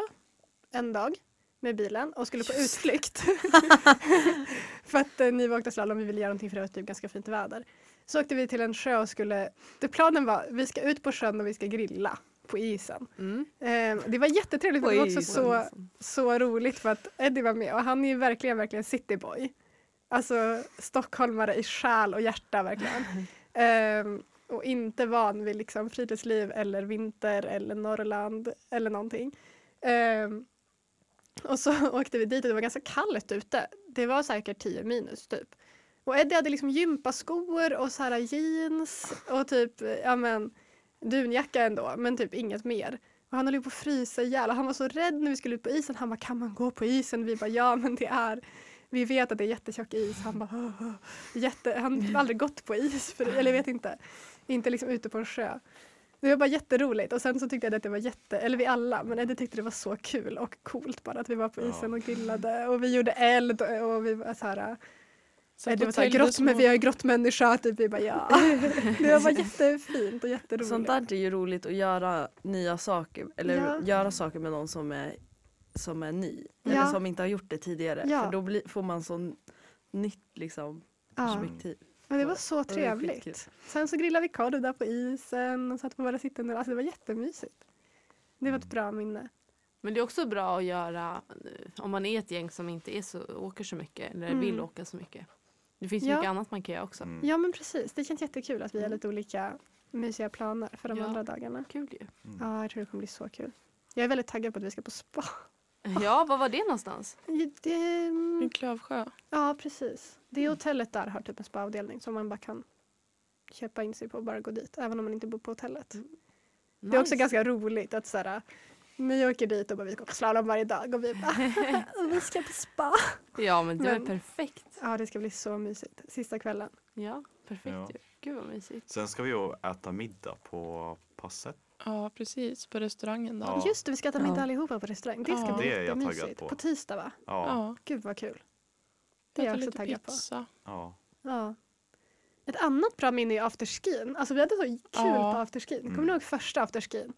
en dag med bilen och skulle på utflykt. (laughs) för att eh, ni var åkte slalom, vi ville göra någonting för det var typ ganska fint väder. Så åkte vi till en sjö och skulle, det planen var vi ska ut på sjön och vi ska grilla på isen. Mm. Eh, det var jättetrevligt för det var också så, så roligt för att Eddie var med och han är ju verkligen, verkligen cityboy. Alltså stockholmare i själ och hjärta verkligen. (laughs) Ehm, och inte van vid liksom friluftsliv eller vinter eller Norrland eller någonting. Ehm, och så (laughs) åkte vi dit och det var ganska kallt ute. Det var säkert 10 minus typ. Och Eddie hade liksom gympaskor och så här jeans och typ, ja men dunjacka ändå, men typ inget mer. Och han höll ju på att frysa ihjäl och han var så rädd när vi skulle ut på isen. Han bara, kan man gå på isen? Vi bara, ja men det är vi vet att det är jättetjock is. Han bara. Jätte, han har aldrig gått på is, för, eller jag vet inte. Inte liksom ute på en sjö. Det var bara jätteroligt och sen så tyckte jag att det var jätte, eller vi alla, men Eddie tyckte det var så kul och coolt bara att vi var på isen och grillade och vi gjorde eld och vi var så här Så Eddie var så här, grott, men vi är grottmänniska, typ. Vi bara ja. (laughs) Det var jättefint och jätteroligt. Sånt där är ju roligt att göra nya saker eller Ja. göra saker med någon som är, som är ny. Ja. Eller som inte har gjort det tidigare. Ja. För då blir, får man sån nytt liksom, ja. perspektiv. Men det var så det var trevligt. Sen så grillade vi korv där på isen och satt på våra sittande. Alltså det var jättemysigt. Det var ett bra minne. Men det är också bra att göra eh, om man är ett gäng som inte är så, åker så mycket eller Mm. vill åka så mycket. Det finns Ja. mycket annat man kan göra också. Mm. Ja men precis, det känns jättekul att vi har lite olika mysiga planer för de Ja. andra dagarna. Kul ju. Mm. Ja, jag tror det kommer bli så kul. Jag är väldigt taggad på att vi ska på spa. (laughs) Ja, vad var det någonstans? Det, I Klövsjö. ja, precis. Det hotellet där har typ en spaavdelning som man bara kan köpa in sig på och bara gå dit, även om man inte bor på hotellet. Det är också Nice. ganska roligt att såhär, ni åker dit och bara vi ska åka slalom varje dag och vi bara (laughs) vi ska på spa. Ja, men det var Men- perfekt. Ja, det ska bli så mysigt. Sista kvällen. Ja, perfekt Ja. ju. Gud vad mysigt. Sen ska vi ju äta middag på passet. Ja, precis. På restaurangen där. Ja. Just det, vi ska äta middag Ja. allihopa på restaurang. Det ska Ja. bli Det är jag taggad jättemysigt. på. På tisdag va? Ja. Ja. Gud vad kul. Det är jag också lite taggad på. pizza. ja. Ja. Ett annat bra minne är afterskin. Alltså vi hade så kul Ja. på afterskin. Kommer Mm. ni ihåg första afterskin?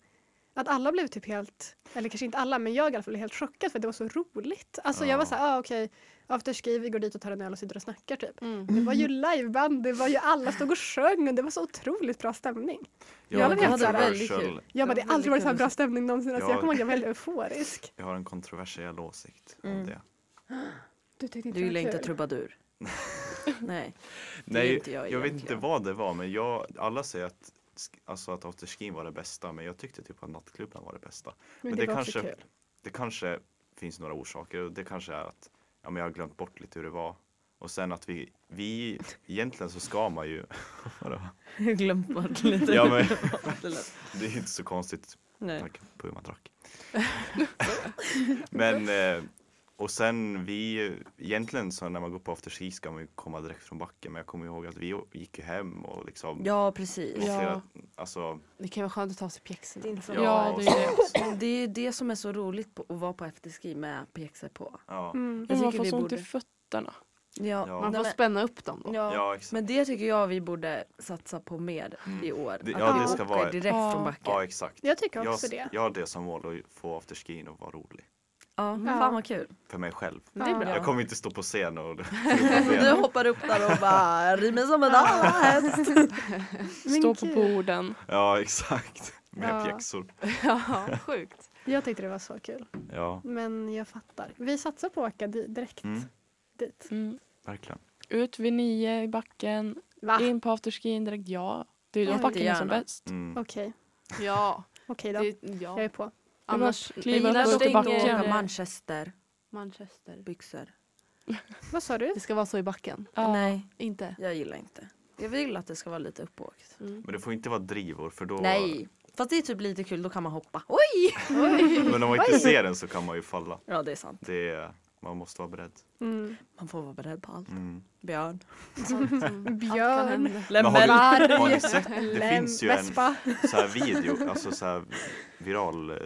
Att alla blev typ helt, eller kanske inte alla, men jag i alla fall blev helt chockad för att det var så roligt. Alltså jag var Ja. så här, ah, okej, afterski, vi går dit och tar en öl och sitter och snackar typ. Mm. Det var ju liveband, det var ju alla stod och sjöng och det var så otroligt bra stämning. Jag, Ja, har vi en hade väldigt kul. Jag bara, det har aldrig varit så här bra att stämning någonsin. Alltså, Ja. jag kommer ihåg, jag var väldigt euforisk. jag har en kontroversiell åsikt om Mm. det. Du tyckte inte Du gillar inte trubadur. (laughs) Nej. Nej, inte jag jag vet inte vad det var men jag, alla säger att, alltså att afterskin var det bästa men jag tyckte typ att nattklubben var det bästa. Men, Men det, det kanske- kul. Det kanske finns några orsaker och det kanske är att ja, men jag har glömt bort lite hur det var. Och sen att vi, vi egentligen så ska man ju, (laughs) vadå? (laughs) Glömt bort lite. Ja, men- (laughs) det är inte så konstigt Nej. tack på hur man drack. men eh, och sen vi, egentligen så när man går på afterski ska man ju komma direkt från backen men jag kommer ihåg att vi gick ju hem och liksom Ja precis. det Ja. flera, alltså, Det kan vara skönt att ta sig. Det så- Ja, och det är så- Det är det som är så roligt på, att vara på efterski med pjäxor på. Ja. Mm. Jag Men man får vi så ont i borde- fötterna. Ja, Ja. Man får men, spänna upp dem då. ja. Ja, exakt. men det tycker jag vi borde satsa på mer Mm. i år. Det- Att ja, vi det ska åker vara- direkt Ja. från backen. Ja, exakt. Jag tycker Jag, också det. jag har det som mål att få afterskin och vara rolig. Ja, Ja. fan vad kul. För mig själv. Det är bra. Jag kommer inte stå på scen och (laughs) (laughs) Du hoppar upp där och bara rimer som en häst. (laughs) Stå på borden. Ja, exakt. Med Ja. pjäxor. Ja, sjukt. Jag tyckte det var så kul. Ja, Men jag fattar. Vi satsar på att åka di- direkt mm, dit. Mm. verkligen. Ut vid nio i backen, Va? in på afterskin direkt. Ja, det är ju då backen är som bäst. Mm. Okej, Ja. okej då. Det, Jag ja. är på. Annars, kliva upp och backen. Manchester, Manchester. byxor. (laughs) Vad sa du? Det ska vara så i backen. Ja. Nej, Inte? jag gillar inte. Jag vill att det ska vara lite uppåkt. Mm. Men det får inte vara drivor för då... Nej, fast det är typ lite kul, då kan man hoppa. Oj! (laughs) Men om man inte ser den så kan man ju falla. Ja det är sant. Det är, man måste vara beredd. Mm. Man får vara beredd på allt. Mm. Björn. (laughs) Björn. Har, Lämmel. du, har ni sett? Det finns ju en så här video, alltså så här viral eh,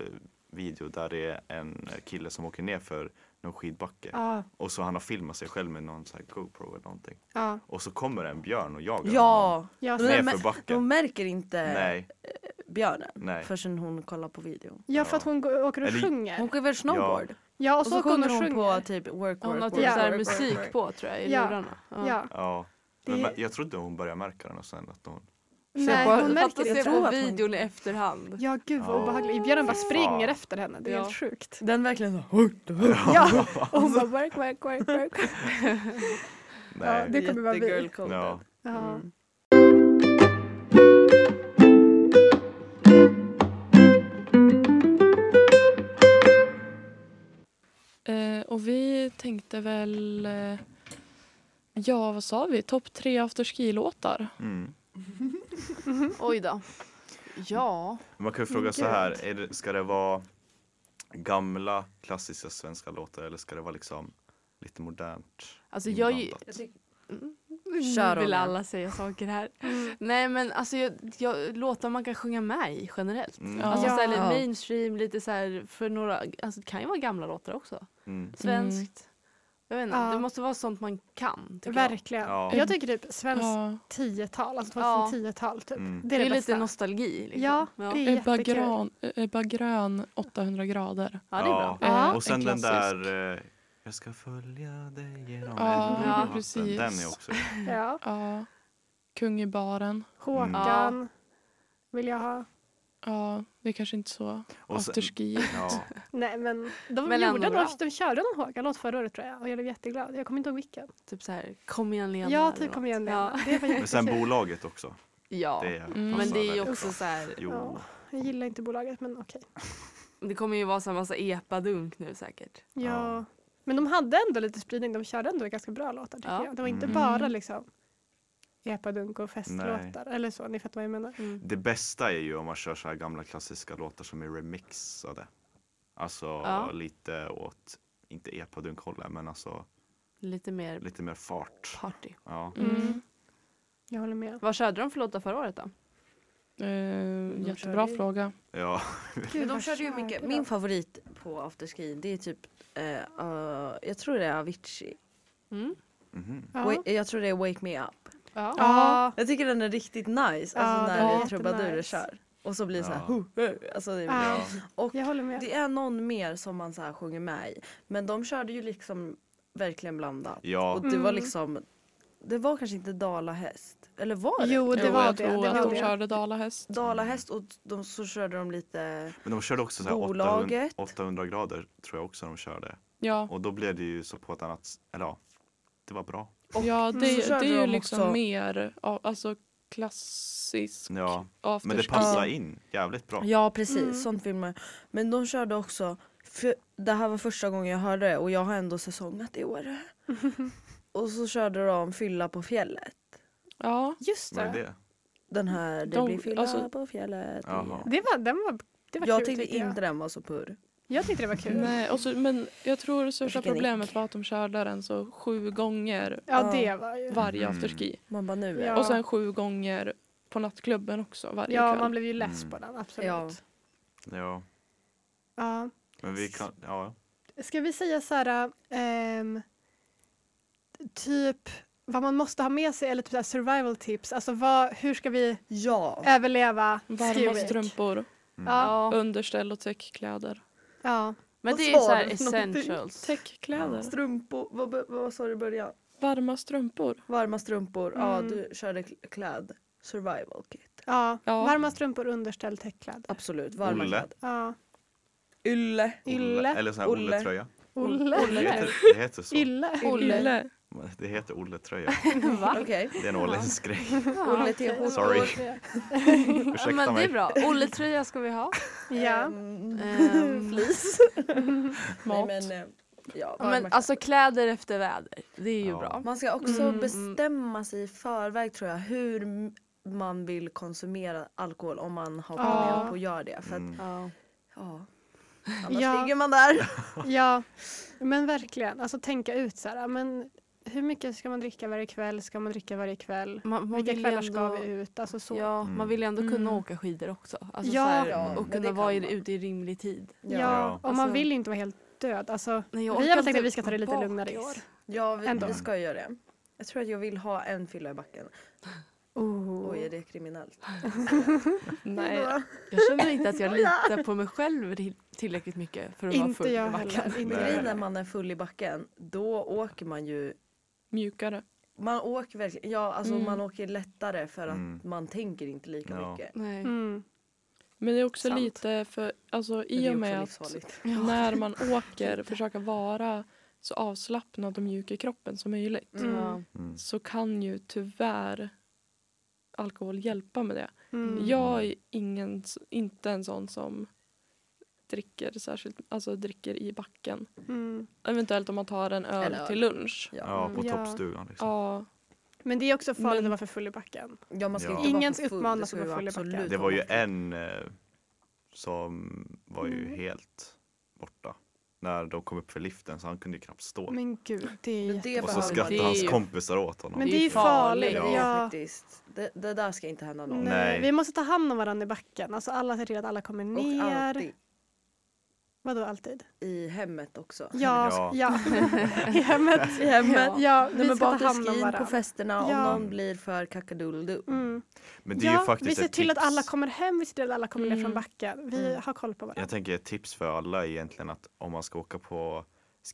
video där det är en kille som åker ner för någon skidbacke Ja, och så han har filmat sig själv med någon så här GoPro eller någonting ja. och så kommer en björn och jagar honom Ja! Jag Men- ner men- för backen. De märker inte Nej, björnen nej. förrän hon kollar på videon. Ja, för att hon går, åker och Eller- sjunger. Hon åker väl snowboard? Ja, och Och så, så åker hon sjunger och hon sjunger. på typ work, Hon har work, typ Ja. work, så här work, musik work. på tror jag i Ja. lurarna. Ja. Ja. Det- Men, men jag trodde hon började märka den och sen att hon Nej, bara, hon märker se det. tror på att hon- videon i efterhand. Ja, gud vad Ja. obehagligt. Björnen bara springer fan. efter henne. Det är Ja. helt sjukt. Den verkligen så. Ja, och (laughs) hon bara work, work, work, work. (laughs) Ja, Nej. det kommer vara vi. Ja. Ja. Mm. Eh, och vi tänkte väl... Eh, ja, vad sa vi? Topp tre afterski-låtar. Mm. (laughs) Oj då. Ja. Man kan ju fråga så här, är det, ska det vara gamla klassiska svenska låtar eller ska det vara liksom lite modernt Alltså jag, inblandat? Kör, nu vill Ronja. alla säga saker här. Nej men alltså jag, jag, låtar man kan sjunga med i generellt. Mm. Ja. Alltså så här, lite Ja. mainstream, lite så här för några, alltså det kan ju vara gamla låtar också. Mm. Svenskt. Jag vet inte, Ja. det måste vara sånt man kan. tycker jag. Verkligen. Ja. Jag tycker typ svenskt Ja. 10-tal, alltså Ja. 2010-tal typ. Mm. Det är det, lite bästa. nostalgi. Liksom. Ja, det är Ebba jättekul. Grön, Ebba Grön 800 grader. Ja, det är bra. Ja. Och sen en den där eh, Jag ska följa dig genom Ja, precis. Den är också Ja. Ja. Kung i baren. Håkan vill jag ha. Ja, det är kanske inte så afterski. (laughs) ja. Nej men de, Men gjorde någon, de körde någon Håkan-låt förra året tror jag och jag blev jätteglad. Jag kommer inte ihåg vilken. Typ så här, kom igen Lena. Ja, typ kom igen Ja. Lena. Var Men sen bolaget också. ja. Det Mm. Men det är ju också bra. så här, Jo. Ja, jag gillar inte bolaget men okej. det kommer ju vara så här massa epadunk nu säkert. Ja. Ja. Men de hade ändå lite spridning. De körde ändå ganska bra låtar tycker Ja. jag. Det var inte Mm. bara liksom epadunk och festlåtar. Nej. Eller så, ni fattar vad jag menar. Mm. Det bästa är ju om man kör så här gamla klassiska låtar som är remixade. Alltså Ja. lite åt, inte epadunk-hållet men alltså Lite mer lite mer fart. party. Ja. Mm. Jag håller med. Vad körde de för låtar förra året då? Eh, jättebra fråga. ja. Gud, (laughs) de körde ju mycket. Min favorit på afterski det är typ, eh, eh, jag tror det är Avicii. Mm. Mhm. Ja. Wa- Jag tror det är Wake Me Up. Ja. Ja. Jag tycker den är riktigt nice, alltså när trubadurer jättenice. kör. Och så blir det så här, Ja. hu, hu, alltså det är Ja. Och Jag håller med. det är någon mer som man så här sjunger med i. Men de körde ju liksom verkligen blandat. Ja. Och det var Mm. liksom, det var kanske inte dalahäst. Eller var det? Jo, det Jo, var jag det. tror det, att var de det. körde dalahäst. Dalahäst och de, så körde de lite, Men de körde också så här 800, Bolaget. 800 grader tror jag också de körde. Ja, Och då blev det ju så på ett annat, eller ja, det var bra. Och ja så det, det är ju liksom också- mer alltså klassisk Ja. afterski. Men det passar in jävligt bra. ja precis, Mm. sånt man Men de körde också, för det här var första gången jag hörde det och jag har ändå säsongat i år. (laughs) och så körde de Fylla på fjället. Ja, Just Vad är det. det? Den här, det De- blir fylla alltså- på fjället. Jaha. det var, den var, det var Jag kul tyckte tyckte jag. inte den var så purr. Jag tyckte det var kul. nej, och så, men jag tror det största problemet var att de körde den så sju gånger Ja, Ja. det var ju. varje Mm. afterski. Man bara nu Ja. Och sen sju gånger på nattklubben också varje Ja, kväll. man blev ju less Mm. på den. Absolut. Ja. Ja. Ja. ja. Men vi kan, ja. Ska vi säga så här, ehm, typ vad man måste ha med sig eller typ så survival tips. Alltså vad, hur ska vi Ja. överleva Varma strumpor, Mm. Ja, Ja, underställ och täckkläder. Ja. men Vad det är så här essentials. Täckkläder. Strumpor, vad, vad, vad sa du i början? Varma strumpor. Varma strumpor, ja Mm. du körde kl- kläd. Survival kit. ja. Ja. Varma strumpor, underställ, täckkläder. Absolut, varma Olle. kläder. Ja. Ylle. Ylle. Eller sån här Olle. Olle-tröja. Olle. Det heter, det heter så. Ylle. Olle. Det heter Olle-tröja. (laughs) (laughs) Okej. Det är en åländsk grej. Olle TH. Sorry. (laughs) Ursäkta men det är mig. bra. Olle-tröja ska vi ha. Ja. Mm. Ehm, Flis. Mat. Nej, men, eh, ja, men alltså kläder efter väder. Det är ju Ja. bra. Man ska också Mm. bestämma sig i förväg tror jag hur m- man vill konsumera alkohol om man har Ja. planerat på att göra det. För att, Mm. Ja. ja. Annars Ja. ligger man där. ja, men verkligen. Alltså tänka ut så här, men hur mycket ska man dricka varje kväll? Ska man dricka varje kväll? Man, man Vilka kvällar ändå, ska vi ut? Alltså så. Ja, Mm. man vill ju ändå kunna Mm. åka skidor också. Alltså Ja. så här, Ja, och kunna vara man. ute i rimlig tid. Ja, Ja. och man Alltså- vill ju inte vara helt död. Alltså, Nej, jag vi har tänkt att vi ska ta det lite vara lugnare i år. bakis. Ja, vi, vi ska göra det. Jag tror att jag vill ha en fylla i backen. Oh. Oj, är det kriminellt? (laughs) Nej. Jag känner inte att jag (laughs) litar på mig själv till- tillräckligt mycket för att vara Inte full jag i backen. heller. Inte jag grejen när heller. man är full i backen, då åker man ju Mjukare. man åker verkligen, ja alltså Mm. man åker lättare för att Mm. man tänker inte lika Ja. mycket. Nej. Mm. Men det är också Sant. lite för, alltså i och med att (laughs) när man åker försöka vara så avslappnad och mjuk i kroppen som möjligt Mm. Mm. så kan ju tyvärr alkohol hjälpa med det. Mm. Jag är ingen, inte en sån som dricker särskilt, alltså dricker i backen. Mm. Eventuellt om man tar en öl öl. till lunch. Ja. Ja, på Ja. toppstugan liksom. Ja, Men det är också farligt Men- att vara för full i backen. ja, man ska Ja. Ingen vara för full. uppmanas att ju vara full i backen. Det var ju en eh, som var ju Mm. helt borta. När de kom upp för liften så han kunde ju knappt stå. Men gud, det är Men det. Och så skrattade Det är hans ju- kompisar åt honom. Men Det är ju farligt. Ja. Ja. Det, det där ska inte hända någon. Nej. Nej. Vi måste ta hand om varandra i backen. Alltså alla ser till att alla kommer Och ner. Vadå alltid? i hemmet också. Ja, Ja. ja. (laughs) I hemmet. I hemmet. Ja, Nej, vi ska ta hand om skin på varandra. festerna om någon blir för kakadulldu. Mm. Men det är ja, ju faktiskt vi ser ett till tips. att alla kommer hem, vi ser till att alla kommer ner Mm. från backen. Vi Mm. har koll på varandra. Jag tänker ett tips för alla är egentligen att om man ska åka på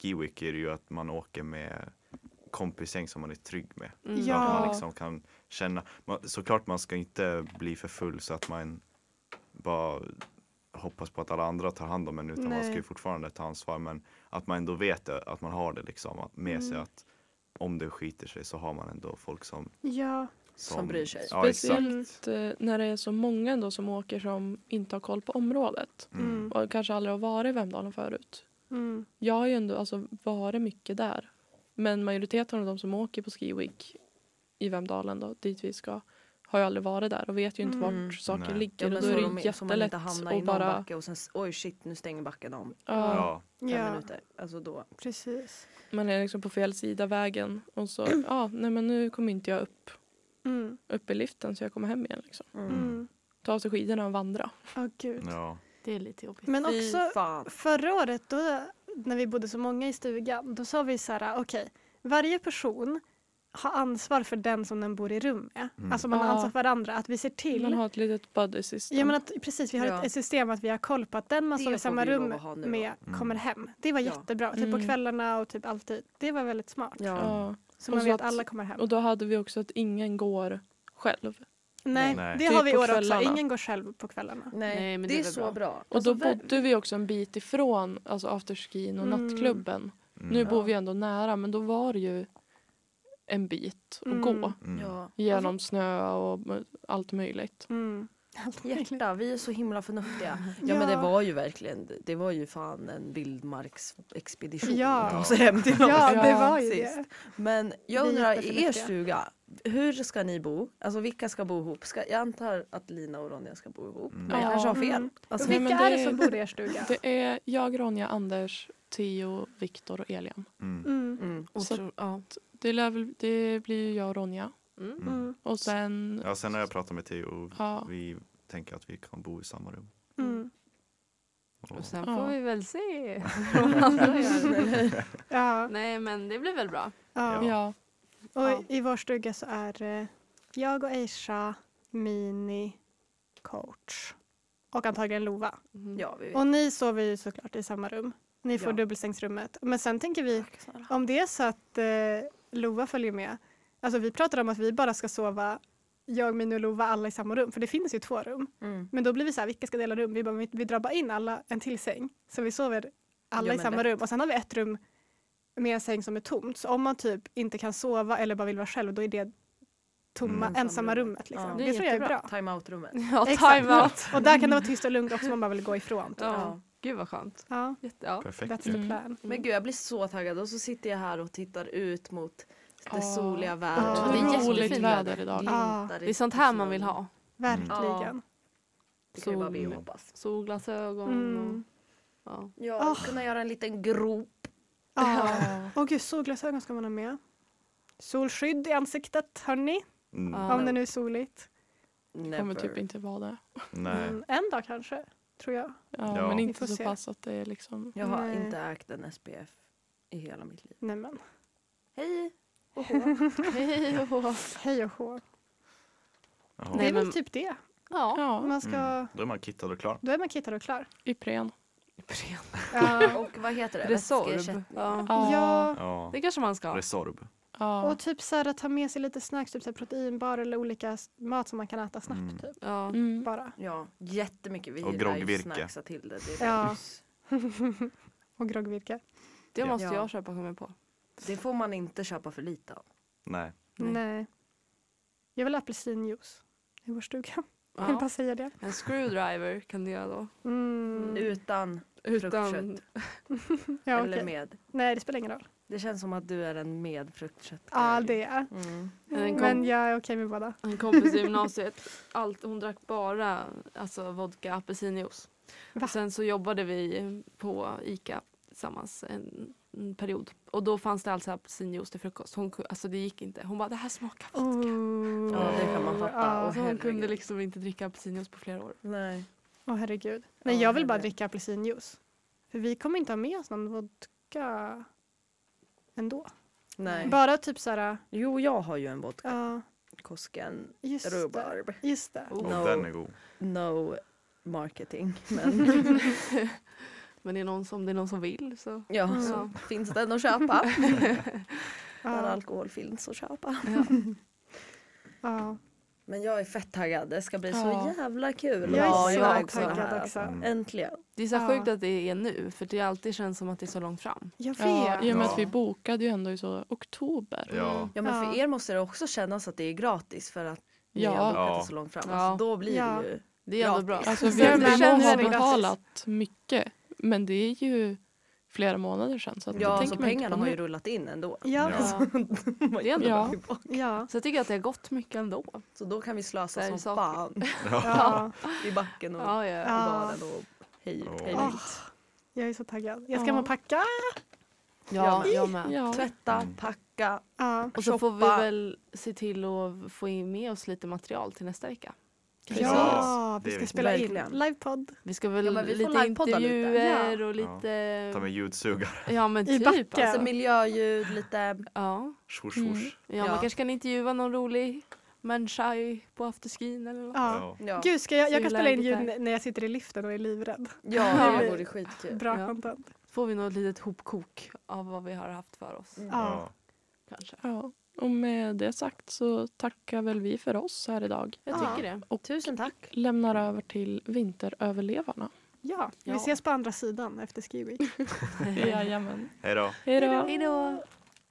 skiweek är det ju att man åker med kompisgäng som man är trygg med. Mm. Så att man liksom kan känna, man, såklart man ska inte bli för full så att man bara hoppas på att alla andra tar hand om en utan man ska ju Nej. fortfarande ta ansvar men att man ändå vet det, att man har det liksom att- med sig Mm. att om det skiter sig så har man ändå folk som Ja, Som bryr sig. Ja, speciellt när det är så många ändå som åker som inte har koll på området. Mm. Mm. Och kanske aldrig har varit i Vemdalen förut. mm. Jag har ju ändå alltså varit mycket där. Men majoriteten av de som åker på Ski Week i Vemdalen då, dit vi ska, har ju aldrig varit där och vet ju inte Mm. vart saker Nej. ligger. Ja, och då är de det man jättelätt att bara... backe och sen oj shit nu stänger backen om Ja, Ja, fem ja minuter. Alltså då. precis. man är liksom på fel sida vägen och så, (clears throat) ja, nej men nu kommer inte jag upp, Mm. upp i liften så jag kommer hem igen liksom. Mm. Mm. Ta av sig skidorna och vandra. Åh gud. ja. Det är lite jobbigt. Men också förra året då, när vi bodde så många i stugan, då sa vi så här, okej, varje person har ansvar för den som den bor i rum med. Mm. Alltså man har ansvar för varandra, att vi ser till Man har ett litet buddy system. Ja men att precis, vi har Ja. ett, system att vi har koll på att den man står i samma rum ha med Mm. kommer hem. Det var Ja. jättebra. Typ på Mm. kvällarna och typ alltid. Det var väldigt smart. Ja. Så Och man så vet att- alla kommer hem. Och då hade vi också att ingen går själv. Nej, Nej. det Typ har vi i år också. Ingen går själv på kvällarna. Nej, det, det är så bra. bra. Och Alltså, då ver- bodde vi också en bit ifrån alltså afterskin och Mm. nattklubben. Mm. Nu bor Ja. vi ändå nära men då var det ju en bit att Mm. gå. Mm. Genom snö och allt möjligt. Mm. Hjärta, vi är så himla förnuftiga. Ja, (laughs) Ja. men det var ju verkligen, det var ju fan en vildmarksexpedition. Ja. att ta sig hem till oss. Ja, det var ju sist. det. Men jag undrar, i er stuga, hur ska ni bo? Alltså vilka ska bo ihop? Ska, jag antar att Lina och Ronja ska bo ihop. Mm. Men jag kanske har fel. Mm. Alltså, Vilka men är det- det som bor i er stuga? (laughs) Det är jag, Ronja, Anders, Theo, Viktor och Elian. Mm. Mm. mm. Så- så, ja. Det, lär väl, det blir ju jag och Ronja. Mm. Mm. Mm. Och sen... Ja, sen har jag pratat med Theo och Ja. vi tänker att vi kan bo i samma rum. Mm. Och Och sen Ja. får vi väl se (laughs) vad andra gör. Ja, Nej men det blir väl bra. ja. Ja. Och Ja. i vår stuga så är det jag och Aisha, Mini, coach och antagligen Lova. Mhm. Ja. Och ni sover ju såklart i samma rum. Ni får Ja. dubbelsängsrummet. Men sen tänker vi, om det är så att eh, Lova följer med. Alltså vi pratar om att vi bara ska sova, jag, Mini och Lova, alla i samma rum. För det finns ju två rum. Mm. Men då blir vi så här, vilka ska dela rum? Vi, bara, vi, vi drar bara in alla en till säng. Så vi sover alla Ja, i samma lätt. rum. Och sen har vi ett rum med en säng som är tomt. Så om man typ inte kan sova eller bara vill vara själv, då är det tomma, Mm. ensamma rummet. Liksom. Ja. Det, Det är tror jag är bra. Time-out-rummet. Ja, Exakt. time-out. Och där kan det vara tyst och lugnt också om man bara vill gå ifrån. Typ. Ja. Ja. Gud vad skönt. Ja, Jätte, ja. Perfekt that's the Mm. plan. Men gud jag blir så taggad och så sitter jag här och tittar ut mot det Ja. soliga Ja, vädret. det är jättefint väder idag. I Det är sånt här man vill ha. Verkligen. Det kan ju bara vi Sol. hoppas. Solglasögon Mm. och ja. Ja, Åh. kunna göra en liten grop. Ja. (laughs) Åh gud, solglasögon ska man ha med. Solskydd i ansiktet, hörni. Mm. Om det nu är soligt. kommer Never. typ inte vara det. Nej. Mm, en dag kanske, tror jag. Ja, Ja. Men inte så se. pass att det är liksom... Jag har Nej. inte ägt en SPF i hela mitt liv. Nej men. Hej! Hej och hå. Hej och hå. Jaha. Det Nej, är väl men- typ det. Ja. Ja, Man ska, Mm. Då är man kittad och klar. Då är man kittad och klar. Ipren. Ja. (laughs) Och vad heter det? Resorb. Vätskeersättning. Ja. Ja. ja. Ja. Det kanske man ska. Resorb. ja. Och typ så här, ta med sig lite snacks, typ så här proteinbar eller olika s- mat som man kan äta snabbt. Mm. Typ. Ja. Mm. Bara. Ja, jättemycket. Vi Och gillar ju groggvirke. snacksa till det. Det, är Ja. (laughs) och groggvirke. Det måste Ja. jag köpa kommer jag på. Det får man inte köpa för lite av. Nej. Nej. Nej. Jag vill ha apelsinjuice i vår stuga. Jag Ja. bara säga det. En screwdriver kan du göra då. Mm. Utan Utan, fruktkött. (laughs) Ja, eller okej. med. Nej, det spelar ingen roll. Det känns som att du är en med fruktkött. Ja, det är Mm. Kom- Men jag är okej med båda. en kompis i (laughs) gymnasiet, allt, hon drack bara alltså, vodka apelsinjuice. Sen så jobbade vi på ICA tillsammans en period. Och då fanns det alltså apelsinjuice till frukost. Hon, alltså det gick inte. Hon bara, det här smakar vodka. Oh. Ja, det kan man fatta. Ja. Och Så hon kunde liksom inte dricka apelsinjuice på flera år. Nej. Åh herregud. Nej, Ja, jag vill bara herregud. dricka apelsinjuice. För vi kommer inte ha med oss någon vodka ändå. Nej. Bara typ såhär, Jo, jag har ju en vodka. ja, Kosken just det. rhubarb. Just det. Och No. den är god. No marketing. Men (laughs) (laughs) Men det är någon som, det är någon som vill så. ja, Mm. så finns den att köpa. (laughs) Där Ja, alkohol finns att köpa. (laughs) ja. Men jag är fett taggad. Det ska bli Ja. så jävla kul Jag att är så iväg så taggad här. också. Mm. Äntligen. Det är så Ja. sjukt att det är nu för det alltid känns som att det är så långt fram. Jag vet. Ja, I och med Ja. att vi bokade ju ändå i så oktober. Ja. Ja men Ja. för er måste det också kännas att det är gratis för att ni Ja. har bokat Ja. det så långt fram. Ja. Alltså, då blir Ja. det ju... Det är ändå bra. Alltså Så vi, jag vi menar, må nu är ha det gratis. betalat mycket. Men det är ju flera månader sedan. Så Ja, tänker så inte pengarna har ju rullat in ändå. Ja. Ja. (laughs) Det är ändå Ja. Ja. Så jag tycker att det har gått mycket ändå. Så då kan vi slösa som saker. fan (laughs) (laughs) Ja. i backen och Ja, ja. baren och hej, hej Åh, vilt. jag är så taggad. Jag ska Ja. packa. Ja, Jag med. Ja. Tvätta, Mm. packa. Ja. Och så får vi väl se till att få in med oss lite material till nästa vecka. Precis. Ja, vi ska viktigt. spela in livepodd Vi ska väl Ja, vi lite lite. intervjuer Ja. och lite... Ta med ljudsugare. Ja men I typ. backen. Alltså. Miljöljud, lite... Ja. Swoosh, Mm. swoosh. Ja, Ja. man kanske kan intervjua någon rolig människa på afterskin eller något. Ja. Ja. Ja, Gud, ska jag, jag kan spela in ljud är. när jag sitter i liften och är livrädd. ja (laughs) det Ja. vore skitkul. Bra Ja. content. Får vi något litet hopkok av vad vi har haft för oss. Mm. Ja. Kanske. Ja. Och med det sagt så tackar väl vi för oss här idag. Jag Ja. tycker det. Och Tusen tack. lämnar över till vinteröverlevarna. Ja, vi Ja. ses på andra sidan efter Ski Week. (laughs) (laughs) Jajamän. Hej då. Hej då. Hej då!